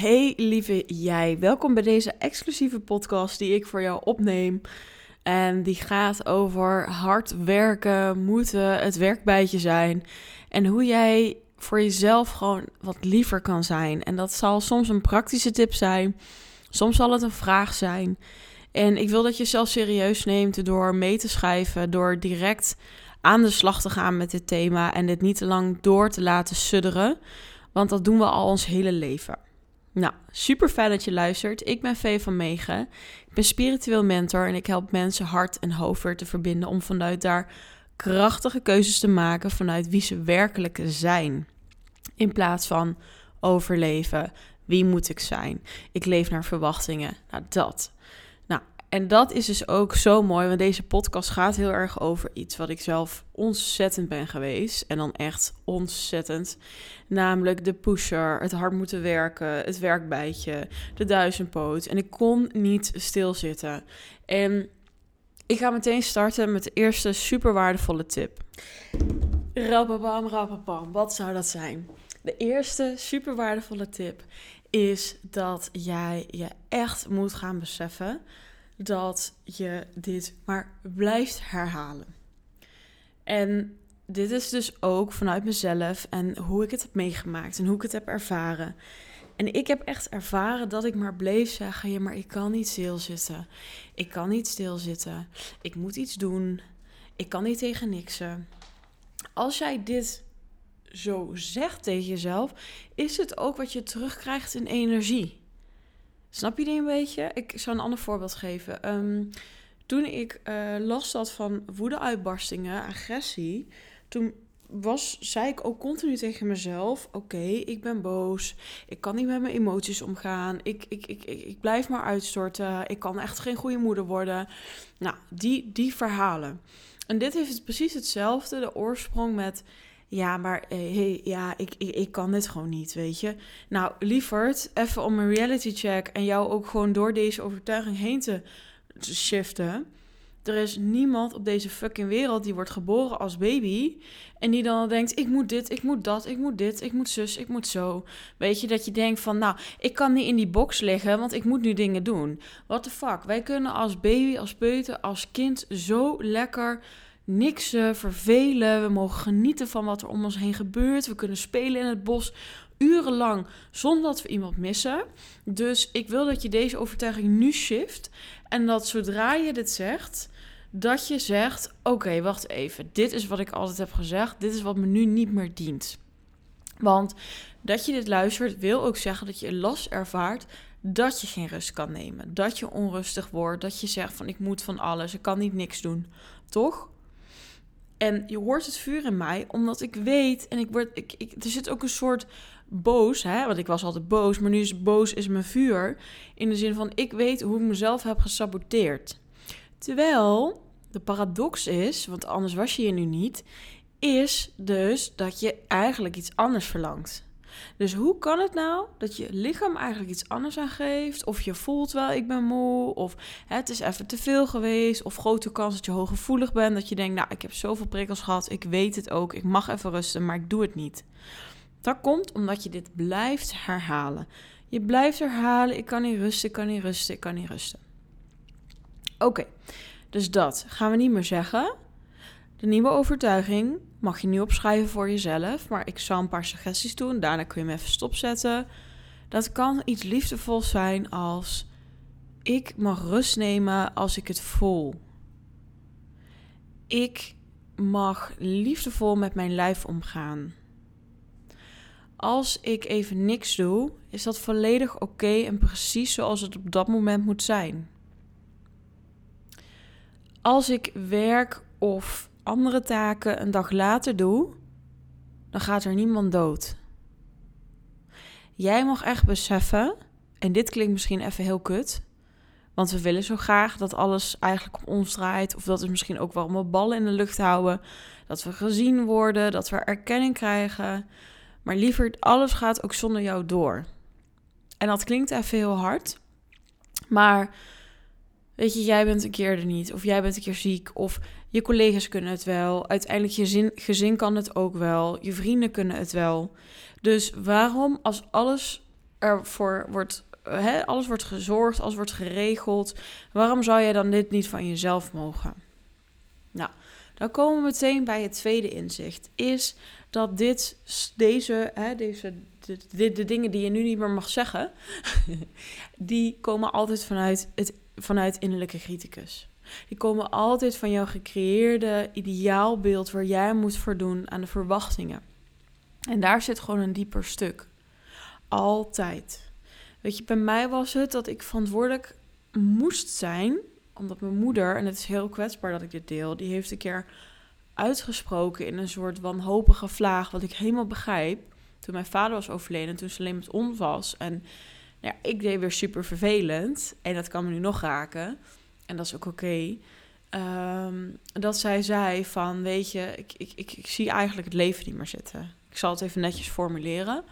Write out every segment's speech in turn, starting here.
Hey lieve jij, welkom bij deze exclusieve podcast die ik voor jou opneem. En die gaat over hard werken, moeten, het werkbijtje zijn. En hoe jij voor jezelf gewoon wat liever kan zijn. En dat zal soms een praktische tip zijn, soms zal het een vraag zijn. En ik wil dat je jezelf serieus neemt door mee te schrijven, door direct aan de slag te gaan met dit thema en dit niet te lang door te laten sudderen. Want dat doen we al ons hele leven. Nou, super fijn dat je luistert. Ik ben Vee van Megen. Ik ben spiritueel mentor en ik help mensen hart en hoofd weer te verbinden om vanuit daar krachtige keuzes te maken vanuit wie ze werkelijk zijn. In plaats van overleven. Wie moet ik zijn? Ik leef naar verwachtingen. Nou, dat. En dat is dus ook zo mooi, want deze podcast gaat heel erg over iets wat ik zelf ontzettend ben geweest. En dan echt ontzettend. Namelijk de pusher, het hard moeten werken, het werkbijtje, de duizendpoot. En ik kon niet stilzitten. En ik ga meteen starten met de eerste super waardevolle tip. Rappapam, rappapam, wat zou dat zijn? De eerste super waardevolle tip is dat jij je echt moet gaan beseffen dat je dit maar blijft herhalen. En dit is dus ook vanuit mezelf en hoe ik het heb meegemaakt en hoe ik het heb ervaren. En ik heb echt ervaren dat ik maar bleef zeggen: ja, maar ik kan niet stilzitten. Ik kan niet stilzitten. Ik moet iets doen. Ik kan niet tegen niksen. Als jij dit zo zegt tegen jezelf, is het ook wat je terugkrijgt in energie. Snap je die een beetje? Ik zal een ander voorbeeld geven. Ehm, toen ik uh, last had van woedeuitbarstingen, agressie, toen was, zei ik ook continu tegen mezelf: Oké, ik ben boos. Ik kan niet met mijn emoties omgaan. Ik, ik, ik, ik, ik blijf maar uitstorten. Ik kan echt geen goede moeder worden. Nou, die, die verhalen. En dit heeft precies hetzelfde, de oorsprong met ja, maar eh, hey, ja, ik, ik, ik kan dit gewoon niet, weet je. Nou, lieverd, even om een reality check en jou ook gewoon door deze overtuiging heen te shiften. Er is niemand op deze fucking wereld die wordt geboren als baby. En die dan denkt: ik moet dit, ik moet dat, ik moet dit, ik moet zus, ik moet zo. Weet je dat je denkt: van nou, ik kan niet in die box liggen, want ik moet nu dingen doen. What the fuck? Wij kunnen als baby, als peuter, als kind zo lekker niks vervelen. We mogen genieten van wat er om ons heen gebeurt. We kunnen spelen in het bos urenlang zonder dat we iemand missen. Dus ik wil dat je deze overtuiging nu shift. En dat zodra je dit zegt, dat je zegt: Oké, wacht even. Dit is wat ik altijd heb gezegd. Dit is wat me nu niet meer dient. Want dat je dit luistert, wil ook zeggen dat je last ervaart dat je geen rust kan nemen. Dat je onrustig wordt. Dat je zegt van ik moet van alles. Ik kan niet niks doen. Toch? En je hoort het vuur in mij, omdat ik weet en ik word. Ik, ik, er zit ook een soort boos, hè? Want ik was altijd boos, maar nu is boos is mijn vuur. In de zin van ik weet hoe ik mezelf heb gesaboteerd. Terwijl de paradox is, want anders was je hier nu niet, is dus dat je eigenlijk iets anders verlangt. Dus hoe kan het nou dat je lichaam eigenlijk iets anders aangeeft? Of je voelt wel, ik ben moe. Of het is even te veel geweest. Of grote kans dat je hooggevoelig bent. Dat je denkt, nou, ik heb zoveel prikkels gehad. Ik weet het ook. Ik mag even rusten, maar ik doe het niet. Dat komt omdat je dit blijft herhalen. Je blijft herhalen, ik kan niet rusten, ik kan niet rusten, ik kan niet rusten. Oké, dus dat gaan we niet meer zeggen. De nieuwe overtuiging mag je nu opschrijven voor jezelf, maar ik zal een paar suggesties doen. Daarna kun je hem even stopzetten. Dat kan iets liefdevols zijn als ik mag rust nemen als ik het voel. Ik mag liefdevol met mijn lijf omgaan. Als ik even niks doe, is dat volledig oké en precies zoals het op dat moment moet zijn. Als ik werk of andere taken een dag later doe, dan gaat er niemand dood. Jij mag echt beseffen, en dit klinkt misschien even heel kut, want we willen zo graag dat alles eigenlijk op ons draait, of dat we misschien ook wel mijn ballen in de lucht houden, dat we gezien worden, dat we erkenning krijgen. Maar liever, alles gaat ook zonder jou door. En dat klinkt even heel hard, maar weet je, jij bent een keer er niet, of jij bent een keer ziek, of je collega's kunnen het wel. Uiteindelijk je zin, gezin kan het ook wel. Je vrienden kunnen het wel. Dus waarom als alles ervoor wordt, hè, alles wordt gezorgd, alles wordt geregeld. Waarom zou jij dan dit niet van jezelf mogen? Nou, dan komen we meteen bij het tweede inzicht. Is dat dit, deze, hè, deze, de, de dingen die je nu niet meer mag zeggen, die komen altijd vanuit, het, vanuit innerlijke criticus. Die komen altijd van jouw gecreëerde ideaalbeeld waar jij moet voldoen aan de verwachtingen. En daar zit gewoon een dieper stuk. Altijd. Weet je, bij mij was het dat ik verantwoordelijk moest zijn, omdat mijn moeder, en het is heel kwetsbaar dat ik dit deel, die heeft een keer uitgesproken in een soort wanhopige vlaag, wat ik helemaal begrijp. Toen mijn vader was overleden, toen ze alleen met ons was. En ja, ik deed weer super vervelend. En dat kan me nu nog raken. En dat is ook oké. Ehm, dat zij zei van, weet je, ik, ik, ik, ik zie eigenlijk het leven niet meer zitten. Ik zal het even netjes formuleren.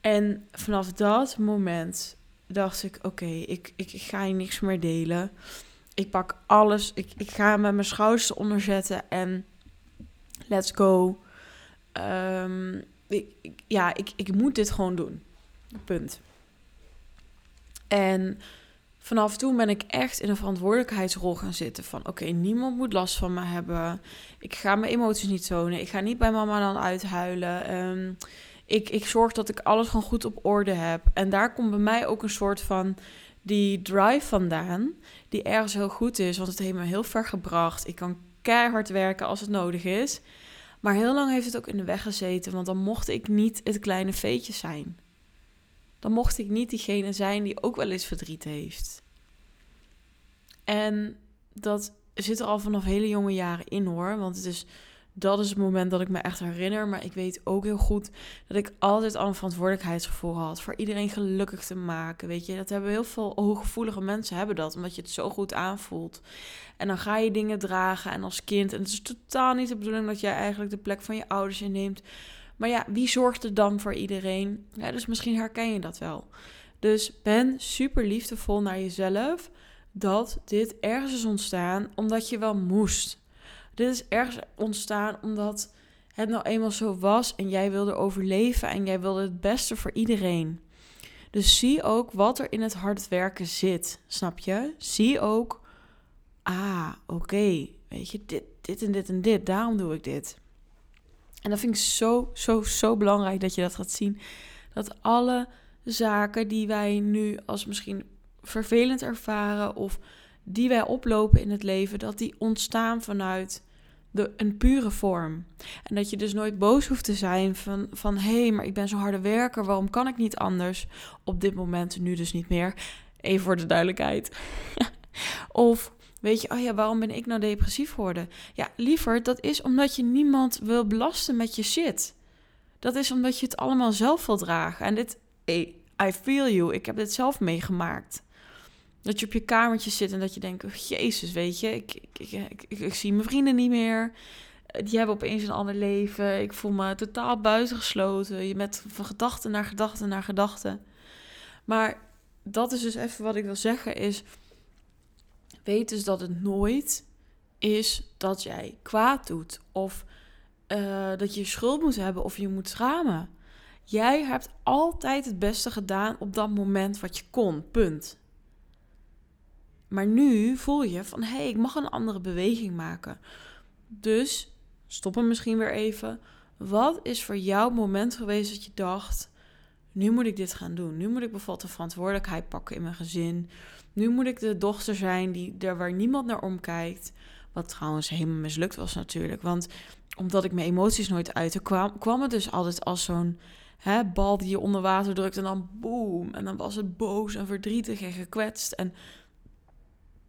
En vanaf dat moment dacht ik, oké, ik, ik, ik ga je niks meer delen. Ik pak alles, ik, ik ga met mijn schouders onderzetten en let's go. Ehm, ik, ja, ik, ik moet dit gewoon doen. Punt. En vanaf toen ben ik echt in een verantwoordelijkheidsrol gaan zitten. Van oké, niemand moet last van me hebben. Ik ga mijn emoties niet tonen. Ik ga niet bij mama dan uithuilen. Um, ik, ik zorg dat ik alles gewoon goed op orde heb. En daar komt bij mij ook een soort van die drive vandaan. Die ergens heel goed is. Want het heeft me heel ver gebracht. Ik kan keihard werken als het nodig is. Maar heel lang heeft het ook in de weg gezeten. Want dan mocht ik niet het kleine veetje zijn dan mocht ik niet diegene zijn die ook wel eens verdriet heeft. En dat zit er al vanaf hele jonge jaren in hoor. Want het is, dat is het moment dat ik me echt herinner. Maar ik weet ook heel goed dat ik altijd al een verantwoordelijkheidsgevoel had. Voor iedereen gelukkig te maken. Weet je, dat hebben heel veel hooggevoelige mensen hebben dat. Omdat je het zo goed aanvoelt. En dan ga je dingen dragen. En als kind. En het is totaal niet de bedoeling dat jij eigenlijk de plek van je ouders inneemt. Maar ja, wie zorgt er dan voor iedereen? Dus misschien herken je dat wel. Dus ben super liefdevol naar jezelf dat dit ergens is ontstaan omdat je wel moest. Dit is ergens ontstaan omdat het nou eenmaal zo was en jij wilde overleven en jij wilde het beste voor iedereen. Dus zie ook wat er in het hard werken zit, snap je? Zie ook, ah, oké, weet je, dit, dit en dit en dit, daarom doe ik dit. En dat vind ik zo, zo, zo belangrijk dat je dat gaat zien. Dat alle zaken die wij nu als misschien vervelend ervaren of die wij oplopen in het leven, dat die ontstaan vanuit de, een pure vorm. En dat je dus nooit boos hoeft te zijn van, van hé, hey, maar ik ben zo'n harde werker, waarom kan ik niet anders? Op dit moment nu dus niet meer. Even voor de duidelijkheid. of Weet je, oh ja, waarom ben ik nou depressief geworden? Ja, liever, dat is omdat je niemand wil belasten met je shit. Dat is omdat je het allemaal zelf wil dragen. En dit, hey, I feel you, ik heb dit zelf meegemaakt. Dat je op je kamertje zit en dat je denkt, oh, jezus, weet je, ik, ik, ik, ik, zie mijn vrienden niet meer. Die hebben opeens een ander leven. Ik voel me totaal buitengesloten. Je met van gedachte naar gedachte naar gedachte. Maar dat is dus even wat ik wil zeggen is weet dus dat het nooit is dat jij kwaad doet of uh, dat je schuld moet hebben of je moet schamen. Jij hebt altijd het beste gedaan op dat moment wat je kon. Punt. Maar nu voel je van hé, hey, ik mag een andere beweging maken. Dus stop hem misschien weer even. Wat is voor jou het moment geweest dat je dacht: nu moet ik dit gaan doen? Nu moet ik bijvoorbeeld de verantwoordelijkheid pakken in mijn gezin. Nu moet ik de dochter zijn die er waar niemand naar omkijkt. Wat trouwens helemaal mislukt was natuurlijk. Want omdat ik mijn emoties nooit uitte, kwam, kwam het dus altijd als zo'n bal die je onder water drukt en dan boem. En dan was het boos en verdrietig en gekwetst. En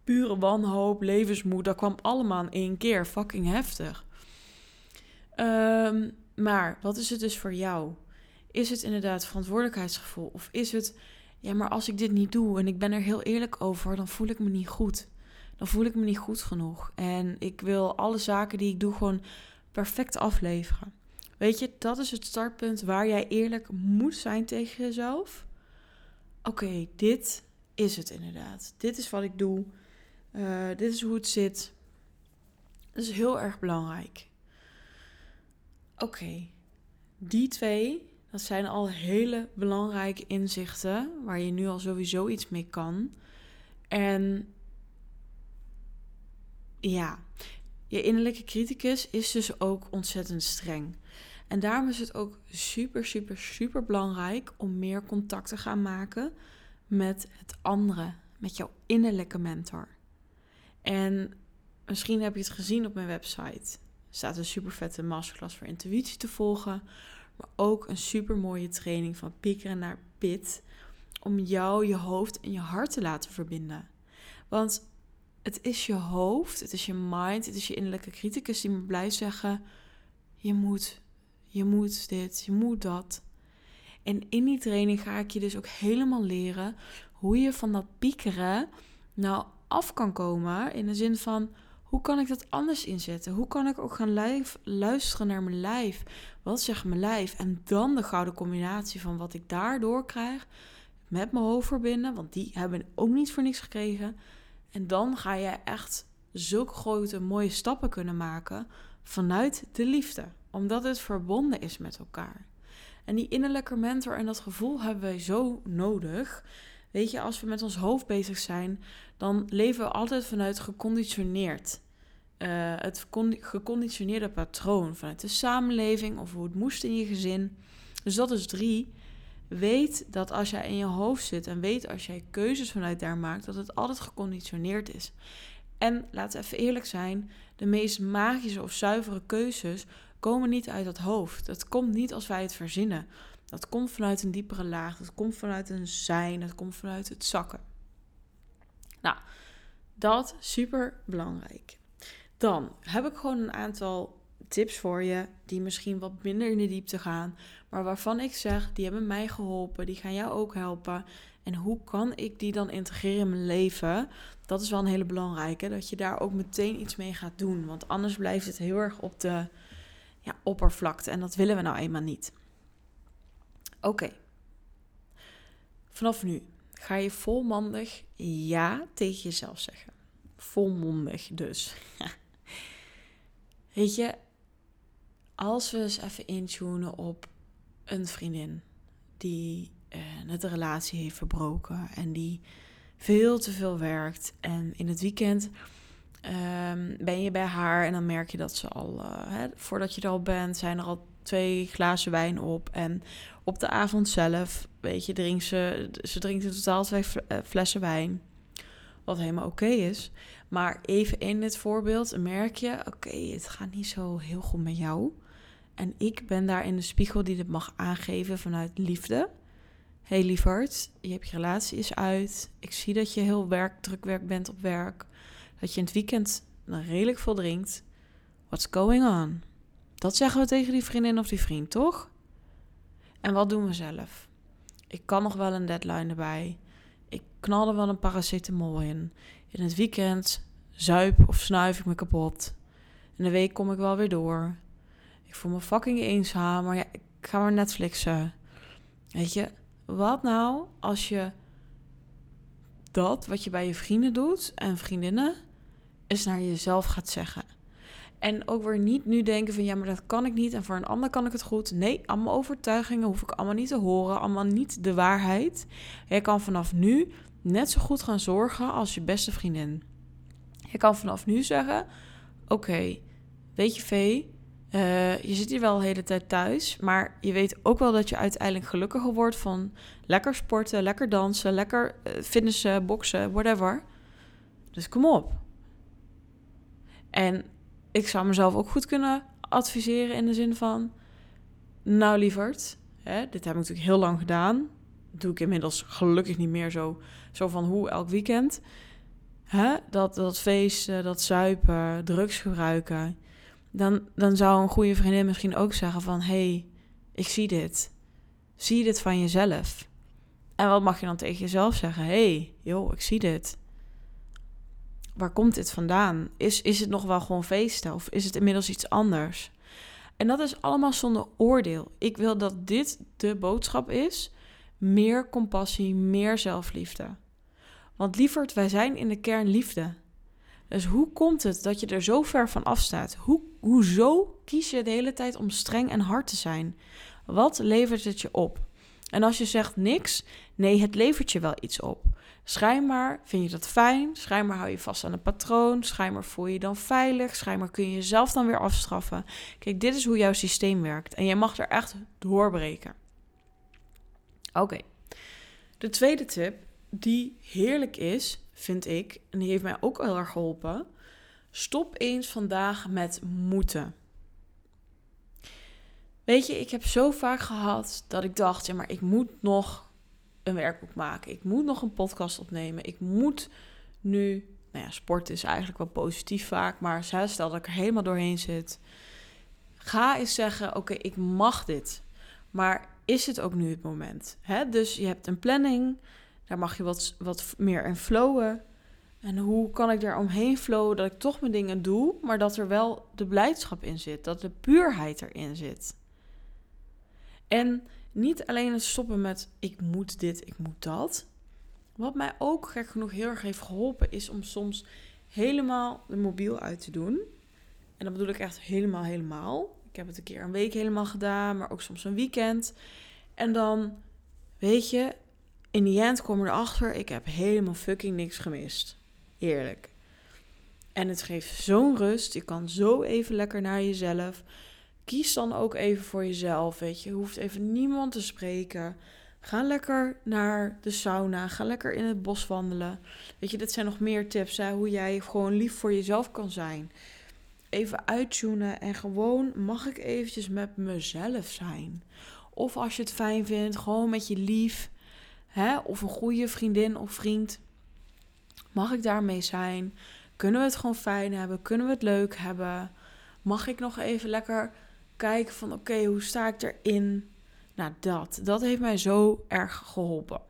pure wanhoop, levensmoed, dat kwam allemaal in één keer. Fucking heftig. Ehm, maar wat is het dus voor jou? Is het inderdaad verantwoordelijkheidsgevoel? Of is het ja, maar als ik dit niet doe en ik ben er heel eerlijk over, dan voel ik me niet goed. Dan voel ik me niet goed genoeg. En ik wil alle zaken die ik doe gewoon perfect afleveren. Weet je, dat is het startpunt waar jij eerlijk moet zijn tegen jezelf. Oké, dit is het inderdaad. Dit is wat ik doe. Uh, dit is hoe het zit. Dat is heel erg belangrijk. Oké, die twee Dat zijn al hele belangrijke inzichten waar je nu al sowieso iets mee kan. En ja, je innerlijke criticus is dus ook ontzettend streng. En daarom is het ook super, super, super belangrijk om meer contact te gaan maken met het andere, met jouw innerlijke mentor. En misschien heb je het gezien op mijn website. Er staat een super vette masterclass voor intuïtie te volgen. Maar ook een super mooie training van piekeren naar pit. Om jou, je hoofd en je hart te laten verbinden. Want het is je hoofd, het is je mind, het is je innerlijke criticus die me blijft zeggen: je moet, je moet dit, je moet dat. En in die training ga ik je dus ook helemaal leren hoe je van dat piekeren nou af kan komen. In de zin van hoe kan ik dat anders inzetten? Hoe kan ik ook gaan luisteren naar mijn lijf? Wat zegt mijn lijf? En dan de gouden combinatie van wat ik daardoor krijg met mijn hoofd verbinden, want die hebben ook niet voor niks gekregen. En dan ga je echt zulke grote mooie stappen kunnen maken vanuit de liefde, omdat het verbonden is met elkaar. En die innerlijke mentor en dat gevoel hebben wij zo nodig. Weet je, als we met ons hoofd bezig zijn, dan leven we altijd vanuit geconditioneerd. Uh, het geconditioneerde patroon vanuit de samenleving of hoe het moest in je gezin. Dus dat is drie. Weet dat als jij in je hoofd zit en weet als jij keuzes vanuit daar maakt, dat het altijd geconditioneerd is. En laten we even eerlijk zijn: de meest magische of zuivere keuzes komen niet uit het hoofd. Dat komt niet als wij het verzinnen. Dat komt vanuit een diepere laag. Dat komt vanuit een zijn. Dat komt vanuit het zakken. Nou, dat super belangrijk. Dan heb ik gewoon een aantal tips voor je die misschien wat minder in de diepte gaan, maar waarvan ik zeg, die hebben mij geholpen, die gaan jou ook helpen. En hoe kan ik die dan integreren in mijn leven? Dat is wel een hele belangrijke, dat je daar ook meteen iets mee gaat doen, want anders blijft het heel erg op de ja, oppervlakte en dat willen we nou eenmaal niet. Oké. Vanaf nu ga je volmondig ja tegen jezelf zeggen. Volmondig dus. Weet je, als we eens even intunen op een vriendin die uh, net een relatie heeft verbroken en die veel te veel werkt en in het weekend um, ben je bij haar en dan merk je dat ze al, uh, hè, voordat je er al bent, zijn er al twee glazen wijn op. En op de avond zelf, weet je, drinkt ze, ze drinkt in totaal twee eh, flessen wijn. Wat helemaal oké is. Maar even in dit voorbeeld merk je, oké, het gaat niet zo heel goed met jou. En ik ben daar in de spiegel die dit mag aangeven vanuit liefde. hey, lieverd, je hebt je relatie is uit. Ik zie dat je heel werk, druk werk bent op werk. Dat je in het weekend redelijk veel drinkt. What's going on? Dat zeggen we tegen die vriendin of die vriend, toch? En wat doen we zelf? Ik kan nog wel een deadline erbij. Ik knal er wel een paracetamol in. In het weekend zuip of snuif ik me kapot. In de week kom ik wel weer door. Ik voel me fucking eenzaam, maar ja, ik ga maar Netflixen. Weet je, wat nou als je dat wat je bij je vrienden doet en vriendinnen, eens naar jezelf gaat zeggen? En ook weer niet nu denken van ja, maar dat kan ik niet en voor een ander kan ik het goed. Nee, allemaal overtuigingen hoef ik allemaal niet te horen, allemaal niet de waarheid. Jij kan vanaf nu net zo goed gaan zorgen als je beste vriendin. Je kan vanaf nu zeggen: Oké, weet je, Vee, uh, je zit hier wel de hele tijd thuis, maar je weet ook wel dat je uiteindelijk gelukkiger wordt van lekker sporten, lekker dansen, lekker uh, fitnessen, boksen, whatever. Dus kom op. En ik zou mezelf ook goed kunnen adviseren in de zin van, nou lieverd, hè, dit heb ik natuurlijk heel lang gedaan. Doe ik inmiddels gelukkig niet meer zo, zo van hoe elk weekend. Hè, dat, dat feesten, dat zuipen, drugs gebruiken. Dan, dan zou een goede vriendin misschien ook zeggen van... hey, ik zie dit. Zie dit van jezelf? En wat mag je dan tegen jezelf zeggen? hey, joh, ik zie dit waar komt dit vandaan? Is, is het nog wel gewoon feesten of is het inmiddels iets anders? En dat is allemaal zonder oordeel. Ik wil dat dit de boodschap is: meer compassie, meer zelfliefde. Want lieverd, wij zijn in de kern liefde. Dus hoe komt het dat je er zo ver van afstaat? Hoe, hoezo kies je de hele tijd om streng en hard te zijn? Wat levert het je op? En als je zegt niks, nee, het levert je wel iets op. Schijnbaar vind je dat fijn, schijnbaar hou je vast aan een patroon, schijnbaar voel je je dan veilig, schijnbaar kun je jezelf dan weer afstraffen. Kijk, dit is hoe jouw systeem werkt en jij mag er echt doorbreken. Oké, de tweede tip, die heerlijk is, vind ik, en die heeft mij ook heel erg geholpen. Stop eens vandaag met moeten. Weet je, ik heb zo vaak gehad dat ik dacht, ja, maar ik moet nog een werkboek maken. Ik moet nog een podcast opnemen. Ik moet nu, nou ja, sport is eigenlijk wel positief vaak, maar stel dat ik er helemaal doorheen zit. Ga eens zeggen, oké, ik mag dit. Maar is het ook nu het moment? Hè? Dus je hebt een planning, daar mag je wat, wat meer in flowen. En hoe kan ik daar omheen flowen dat ik toch mijn dingen doe, maar dat er wel de blijdschap in zit, dat de puurheid erin zit. En niet alleen het stoppen met ik moet dit, ik moet dat. Wat mij ook gek genoeg heel erg heeft geholpen, is om soms helemaal de mobiel uit te doen. En dat bedoel ik echt helemaal, helemaal. Ik heb het een keer een week helemaal gedaan, maar ook soms een weekend. En dan, weet je, in die end kom erachter, ik heb helemaal fucking niks gemist. Eerlijk. En het geeft zo'n rust. Je kan zo even lekker naar jezelf. Kies dan ook even voor jezelf, weet je. Je hoeft even niemand te spreken. Ga lekker naar de sauna. Ga lekker in het bos wandelen. Weet je, dit zijn nog meer tips, hè, hoe jij gewoon lief voor jezelf kan zijn. Even uittunen en gewoon mag ik eventjes met mezelf zijn. Of als je het fijn vindt, gewoon met je lief. Hè, of een goede vriendin of vriend. Mag ik daarmee zijn? Kunnen we het gewoon fijn hebben? Kunnen we het leuk hebben? Mag ik nog even lekker kijken van oké, hoe sta ik erin? Nou, dat. Dat heeft mij zo erg geholpen.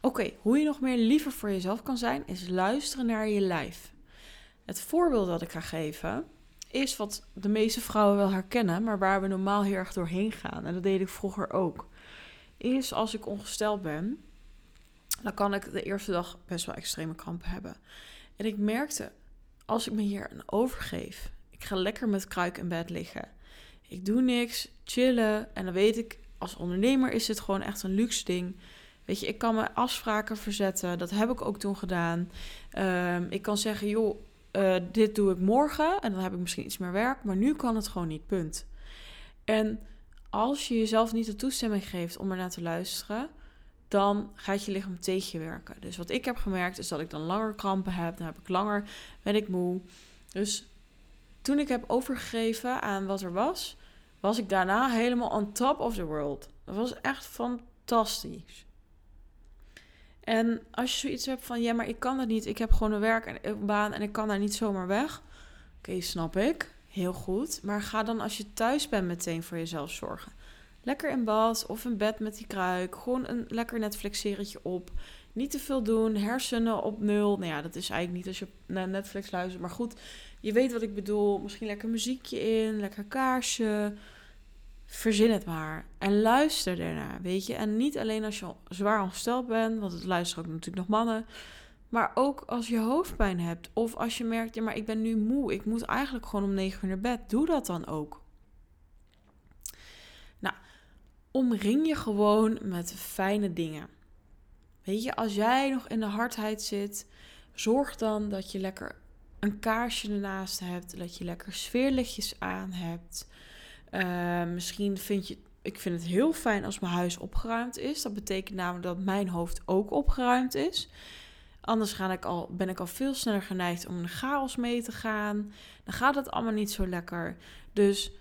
Oké, hoe je nog meer liever voor jezelf kan zijn, is luisteren naar je lijf. Het voorbeeld dat ik ga geven is wat de meeste vrouwen wel herkennen, maar waar we normaal heel erg doorheen gaan. En dat deed ik vroeger ook. Is als ik ongesteld ben, dan kan ik de eerste dag best wel extreme krampen hebben. En ik merkte, als ik me hier aan overgeef, ik ga lekker met kruik in bed liggen. Ik doe niks, chillen. En dan weet ik, als ondernemer is het gewoon echt een luxe ding. Weet je, ik kan mijn afspraken verzetten. Dat heb ik ook toen gedaan. Ehm, ik kan zeggen, joh, uh, dit doe ik morgen. En dan heb ik misschien iets meer werk. Maar nu kan het gewoon niet, punt. En als je jezelf niet de toestemming geeft om er naar te luisteren, dan gaat je lichaam tegen je werken. Dus wat ik heb gemerkt is dat ik dan langer krampen heb. Dan heb ik langer, ben ik moe. Dus toen ik heb overgegeven aan wat er was, was ik daarna helemaal on top of the world. Dat was echt fantastisch. En als je zoiets hebt van, ja, maar ik kan dat niet. Ik heb gewoon een werk en een baan en ik kan daar niet zomaar weg. Oké, snap ik. Heel goed. Maar ga dan als je thuis bent meteen voor jezelf zorgen. Lekker in bad of in bed met die kruik. Gewoon een lekker Netflix-serietje op. Niet te veel doen. Hersenen op nul. Nou ja, dat is eigenlijk niet als je naar Netflix luistert. Maar goed, je weet wat ik bedoel. Misschien lekker muziekje in, lekker kaarsje. Verzin het maar. En luister daarna, weet je. En niet alleen als je zwaar ongesteld bent, want het luisteren ook natuurlijk nog mannen. Maar ook als je hoofdpijn hebt. Of als je merkt, ja, maar ik ben nu moe. Ik moet eigenlijk gewoon om negen uur naar bed. Doe dat dan ook. Nou, omring je gewoon met fijne dingen. Weet je, als jij nog in de hardheid zit, zorg dan dat je lekker een kaarsje ernaast hebt, dat je lekker sfeerlichtjes aan hebt. Uh, misschien vind je, ik vind het heel fijn als mijn huis opgeruimd is. Dat betekent namelijk dat mijn hoofd ook opgeruimd is. Anders ga ik al, ben ik al veel sneller geneigd om in de chaos mee te gaan. Dan gaat het allemaal niet zo lekker. Dus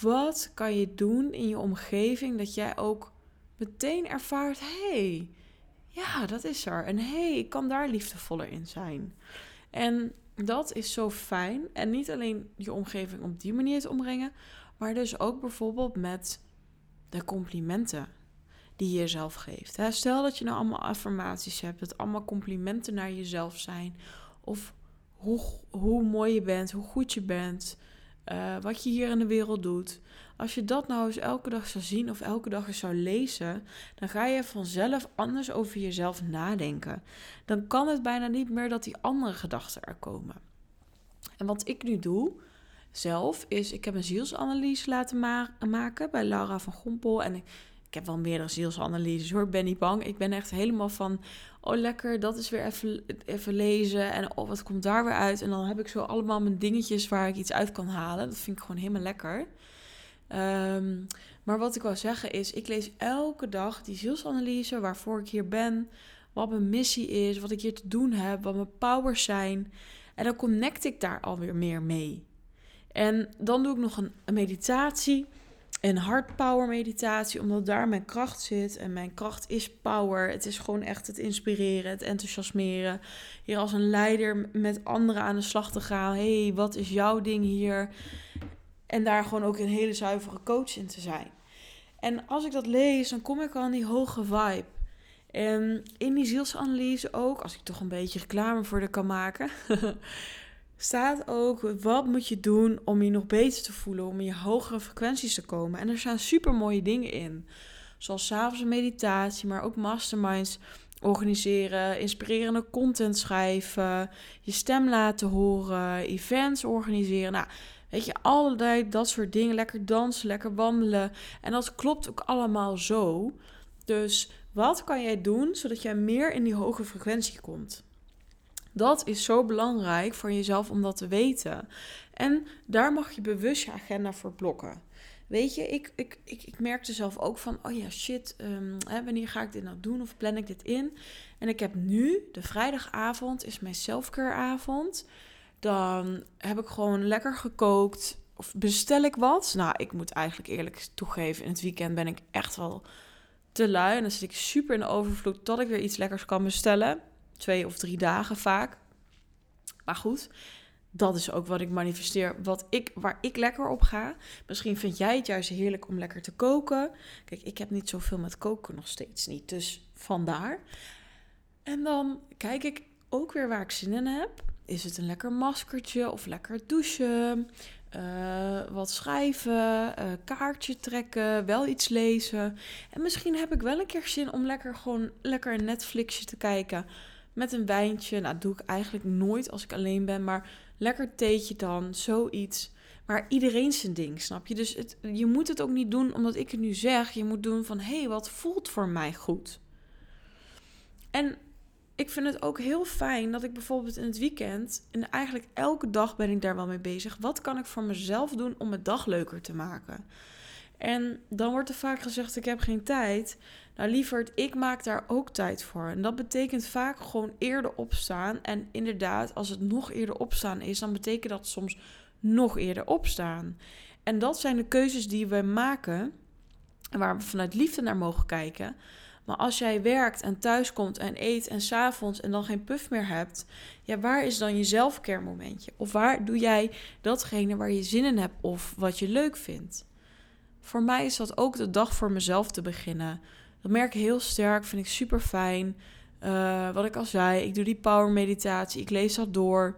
wat kan je doen in je omgeving dat jij ook meteen ervaart: hé, hey, ja, dat is er. En hé, hey, ik kan daar liefdevoller in zijn. En dat is zo fijn. En niet alleen je omgeving op die manier te omringen, maar dus ook bijvoorbeeld met de complimenten die je jezelf geeft. Stel dat je nou allemaal affirmaties hebt, dat allemaal complimenten naar jezelf zijn. Of hoe, hoe mooi je bent, hoe goed je bent, uh, wat je hier in de wereld doet. Als je dat nou eens elke dag zou zien of elke dag eens zou lezen, dan ga je vanzelf anders over jezelf nadenken. Dan kan het bijna niet meer dat die andere gedachten er komen. En wat ik nu doe, zelf is, ik heb een zielsanalyse laten maken bij Laura van Gompel. En ik, ik heb wel meerdere zielsanalyses hoor, ben niet bang. Ik ben echt helemaal van, oh lekker, dat is weer even, even lezen. En oh, wat komt daar weer uit? En dan heb ik zo allemaal mijn dingetjes waar ik iets uit kan halen. Dat vind ik gewoon helemaal lekker. Ehm, maar wat ik wil zeggen is, ik lees elke dag die zielsanalyse, waarvoor ik hier ben, wat mijn missie is, wat ik hier te doen heb, wat mijn powers zijn. En dan connect ik daar alweer meer mee. En dan doe ik nog een meditatie, een hard power meditatie, omdat daar mijn kracht zit. En mijn kracht is power. Het is gewoon echt het inspireren, het enthousiasmeren. Hier als een leider met anderen aan de slag te gaan. hey, wat is jouw ding hier? En daar gewoon ook een hele zuivere coach in te zijn. En als ik dat lees, dan kom ik al in die hoge vibe. En in die zielsanalyse ook, als ik toch een beetje reclame voor de kan maken, staat ook wat moet je doen om je nog beter te voelen, om in je hogere frequenties te komen. En er staan super mooie dingen in. Zoals s'avonds een meditatie, maar ook masterminds organiseren, inspirerende content schrijven, je stem laten horen, events organiseren. Nou, weet je, allerlei dat soort dingen. Lekker dansen, lekker wandelen. En dat klopt ook allemaal zo. Dus wat kan jij doen zodat jij meer in die hoge frequentie komt? Dat is zo belangrijk voor jezelf om dat te weten. En daar mag je bewust je agenda voor blokken. Weet je, ik, ik, ik, ik merkte zelf ook van, oh ja, shit, um, hè, wanneer ga ik dit nou doen of plan ik dit in? En ik heb nu, de vrijdagavond is mijn selfcare avond. Dan heb ik gewoon lekker gekookt of bestel ik wat. Nou, ik moet eigenlijk eerlijk toegeven, in het weekend ben ik echt wel te lui. En dan zit ik super in de overvloed tot ik weer iets lekkers kan bestellen. Twee of drie dagen vaak. Maar goed, dat is ook wat ik manifesteer, wat ik, waar ik lekker op ga. Misschien vind jij het juist heerlijk om lekker te koken. Kijk, ik heb niet zoveel met koken nog steeds niet, dus vandaar. En dan kijk ik ook weer waar ik zin in heb. Is het een lekker maskertje of lekker douchen? Uh, wat schrijven, uh, kaartje trekken, wel iets lezen. En misschien heb ik wel een keer zin om lekker gewoon lekker een Netflixje te kijken met een wijntje. Nou, dat doe ik eigenlijk nooit als ik alleen ben, maar lekker theetje dan, zoiets. Maar iedereen zijn ding, snap je? Dus je moet het ook niet doen omdat ik het nu zeg. Je moet doen van, hé, hey, wat voelt voor mij goed? En ik vind het ook heel fijn dat ik bijvoorbeeld in het weekend, en eigenlijk elke dag ben ik daar wel mee bezig. Wat kan ik voor mezelf doen om mijn dag leuker te maken? En dan wordt er vaak gezegd: ik heb geen tijd. Nou, lieverd, ik maak daar ook tijd voor. En dat betekent vaak gewoon eerder opstaan. En inderdaad, als het nog eerder opstaan is, dan betekent dat soms nog eerder opstaan. En dat zijn de keuzes die we maken, waar we vanuit liefde naar mogen kijken. Maar als jij werkt en thuis komt en eet en s'avonds en dan geen puff meer hebt, ja, waar is dan je zelfcare momentje? Of waar doe jij datgene waar je zin in hebt of wat je leuk vindt? Voor mij is dat ook de dag voor mezelf te beginnen. Dat merk ik heel sterk, vind ik super fijn. Uh, wat ik al zei, ik doe die power meditatie, ik lees dat door.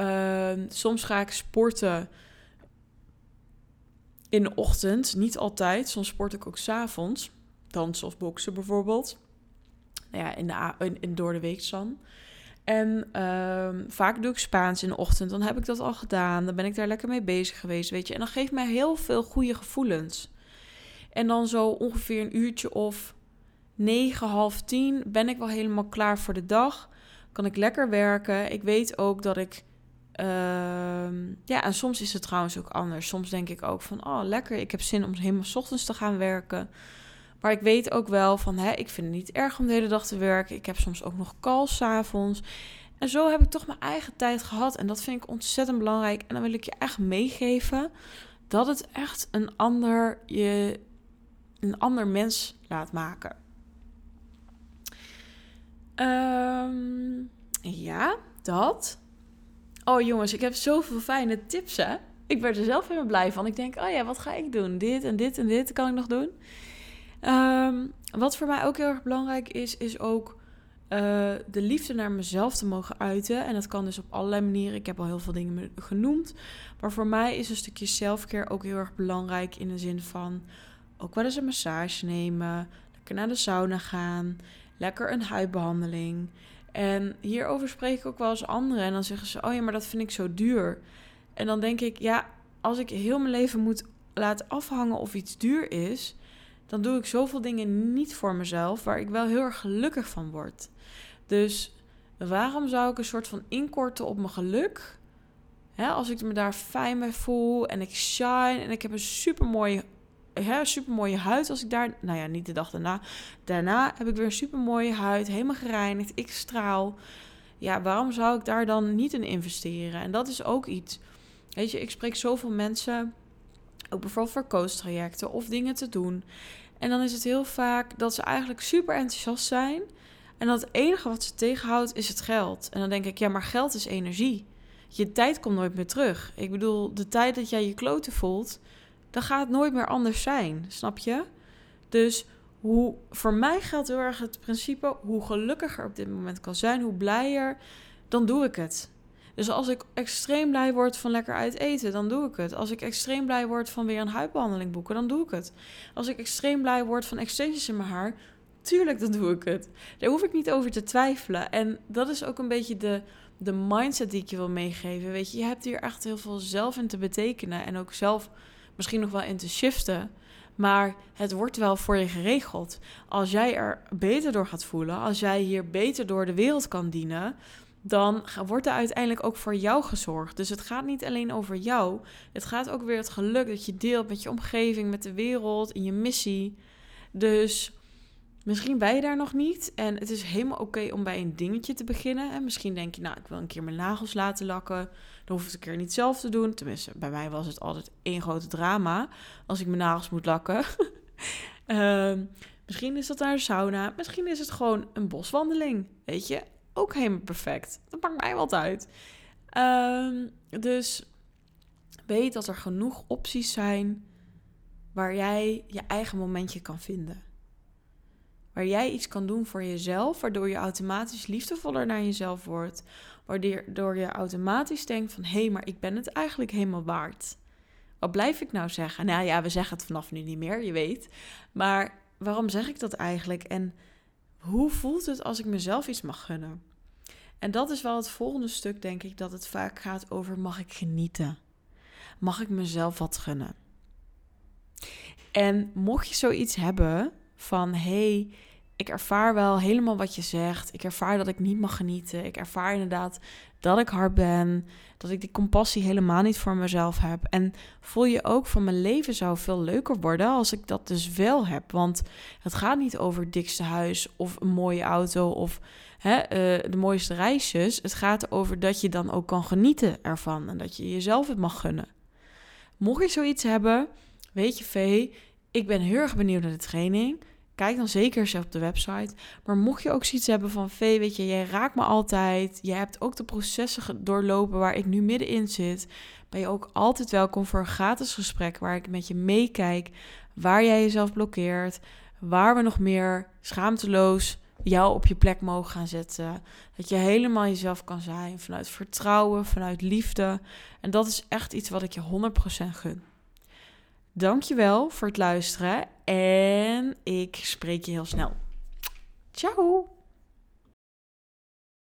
Uh, soms ga ik sporten in de ochtend, niet altijd. Soms sport ik ook s'avonds dansen of boksen bijvoorbeeld. Nou ja, in de, in, door de week dan. En um, vaak doe ik Spaans in de ochtend. Dan heb ik dat al gedaan. Dan ben ik daar lekker mee bezig geweest, weet je. En dan geeft mij heel veel goede gevoelens. En dan zo ongeveer een uurtje of negen, half tien ben ik wel helemaal klaar voor de dag. Kan ik lekker werken. Ik weet ook dat ik... Uh, ja, en soms is het trouwens ook anders. Soms denk ik ook van, oh lekker, ik heb zin om helemaal ochtends te gaan werken. Maar ik weet ook wel van, hè, ik vind het niet erg om de hele dag te werken. Ik heb soms ook nog calls avonds. En zo heb ik toch mijn eigen tijd gehad. En dat vind ik ontzettend belangrijk. En dan wil ik je echt meegeven dat het echt een ander, je, een ander mens laat maken. Um, ja, dat. Oh jongens, ik heb zoveel fijne tips hè. Ik werd er zelf helemaal blij van. Ik denk, oh ja, wat ga ik doen? Dit en dit en dit kan ik nog doen. Ehm, wat voor mij ook heel erg belangrijk is, is ook uh, de liefde naar mezelf te mogen uiten. En dat kan dus op allerlei manieren. Ik heb al heel veel dingen genoemd. Maar voor mij is een stukje selfcare ook heel erg belangrijk. In de zin van ook wel eens een massage nemen. Lekker naar de sauna gaan. Lekker een huidbehandeling. En hierover spreek ik ook wel eens anderen. En dan zeggen ze: Oh ja, maar dat vind ik zo duur. En dan denk ik, ja, als ik heel mijn leven moet laten afhangen of iets duur is, dan doe ik zoveel dingen niet voor mezelf waar ik wel heel erg gelukkig van word. Dus waarom zou ik een soort van inkorten op mijn geluk? als ik me daar fijn bij voel en ik shine en ik heb een super mooie, super mooie huid als ik daar, nou ja, niet de dag daarna. Daarna heb ik weer een super mooie huid, helemaal gereinigd, ik straal. Ja, waarom zou ik daar dan niet in investeren? En dat is ook iets. Weet je, ik spreek zoveel mensen, ook bijvoorbeeld voor coach-trajecten of dingen te doen. En dan is het heel vaak dat ze eigenlijk super enthousiast zijn. En dat het enige wat ze tegenhoudt is het geld. En dan denk ik, ja, maar geld is energie. Je tijd komt nooit meer terug. Ik bedoel, de tijd dat jij je kloten voelt, dan gaat het nooit meer anders zijn. Snap je? Dus hoe, voor mij geldt heel erg het principe: hoe gelukkiger op dit moment kan zijn, hoe blijer, dan doe ik het. Dus als ik extreem blij word van lekker uit eten, dan doe ik het. Als ik extreem blij word van weer een huidbehandeling boeken, dan doe ik het. Als ik extreem blij word van extensions in mijn haar, tuurlijk, dan doe ik het. Daar hoef ik niet over te twijfelen. En dat is ook een beetje de, de mindset die ik je wil meegeven. Weet je, je hebt hier echt heel veel zelf in te betekenen en ook zelf misschien nog wel in te shiften. Maar het wordt wel voor je geregeld. Als jij er beter door gaat voelen, als jij hier beter door de wereld kan dienen, dan wordt er uiteindelijk ook voor jou gezorgd. Dus het gaat niet alleen over jou. Het gaat ook weer het geluk dat je deelt met je omgeving, met de wereld, in je missie. Dus misschien ben je daar nog niet. En het is helemaal oké om bij een dingetje te beginnen. En misschien denk je, nou, ik wil een keer mijn nagels laten lakken. Hoef ik het een keer niet zelf te doen. Tenminste, bij mij was het altijd één grote drama als ik mijn nagels moet lakken. Ehm, misschien is dat naar een sauna. Misschien is het gewoon een boswandeling. Weet je, ook helemaal perfect. Dat maakt mij wat uit. Ehm, dus weet dat er genoeg opties zijn waar jij je eigen momentje kan vinden. Waar jij iets kan doen voor jezelf, waardoor je automatisch liefdevoller naar jezelf wordt. Waardoor je automatisch denkt van hé, hey, maar ik ben het eigenlijk helemaal waard. Wat blijf ik nou zeggen? Nou ja, we zeggen het vanaf nu niet meer, je weet. Maar waarom zeg ik dat eigenlijk? En hoe voelt het als ik mezelf iets mag gunnen? En dat is wel het volgende stuk, denk ik, dat het vaak gaat over: mag ik genieten? Mag ik mezelf wat gunnen? En mocht je zoiets hebben van: hey, ik ervaar wel helemaal wat je zegt. Ik ervaar dat ik niet mag genieten. Ik ervaar inderdaad dat ik hard ben. Dat ik die compassie helemaal niet voor mezelf heb. En voel je ook van mijn leven zou veel leuker worden als ik dat dus wel heb. Want het gaat niet over het dikste huis of een mooie auto of hè, uh, de mooiste reisjes. Het gaat erover dat je dan ook kan genieten ervan en dat je jezelf het mag gunnen. Mocht je zoiets hebben, weet je, Vee, ik ben heel erg benieuwd naar de training. Kijk dan zeker eens op de website. Maar mocht je ook zoiets hebben van Vee, weet je, jij raakt me altijd. Je hebt ook de processen doorlopen waar ik nu middenin zit. Ben je ook altijd welkom voor een gratis gesprek waar ik met je meekijk. Waar jij jezelf blokkeert. Waar we nog meer schaamteloos jou op je plek mogen gaan zetten. Dat je helemaal jezelf kan zijn vanuit vertrouwen, vanuit liefde. En dat is echt iets wat ik je 100% gun. Dankjewel voor het luisteren en ik spreek je heel snel. Ciao!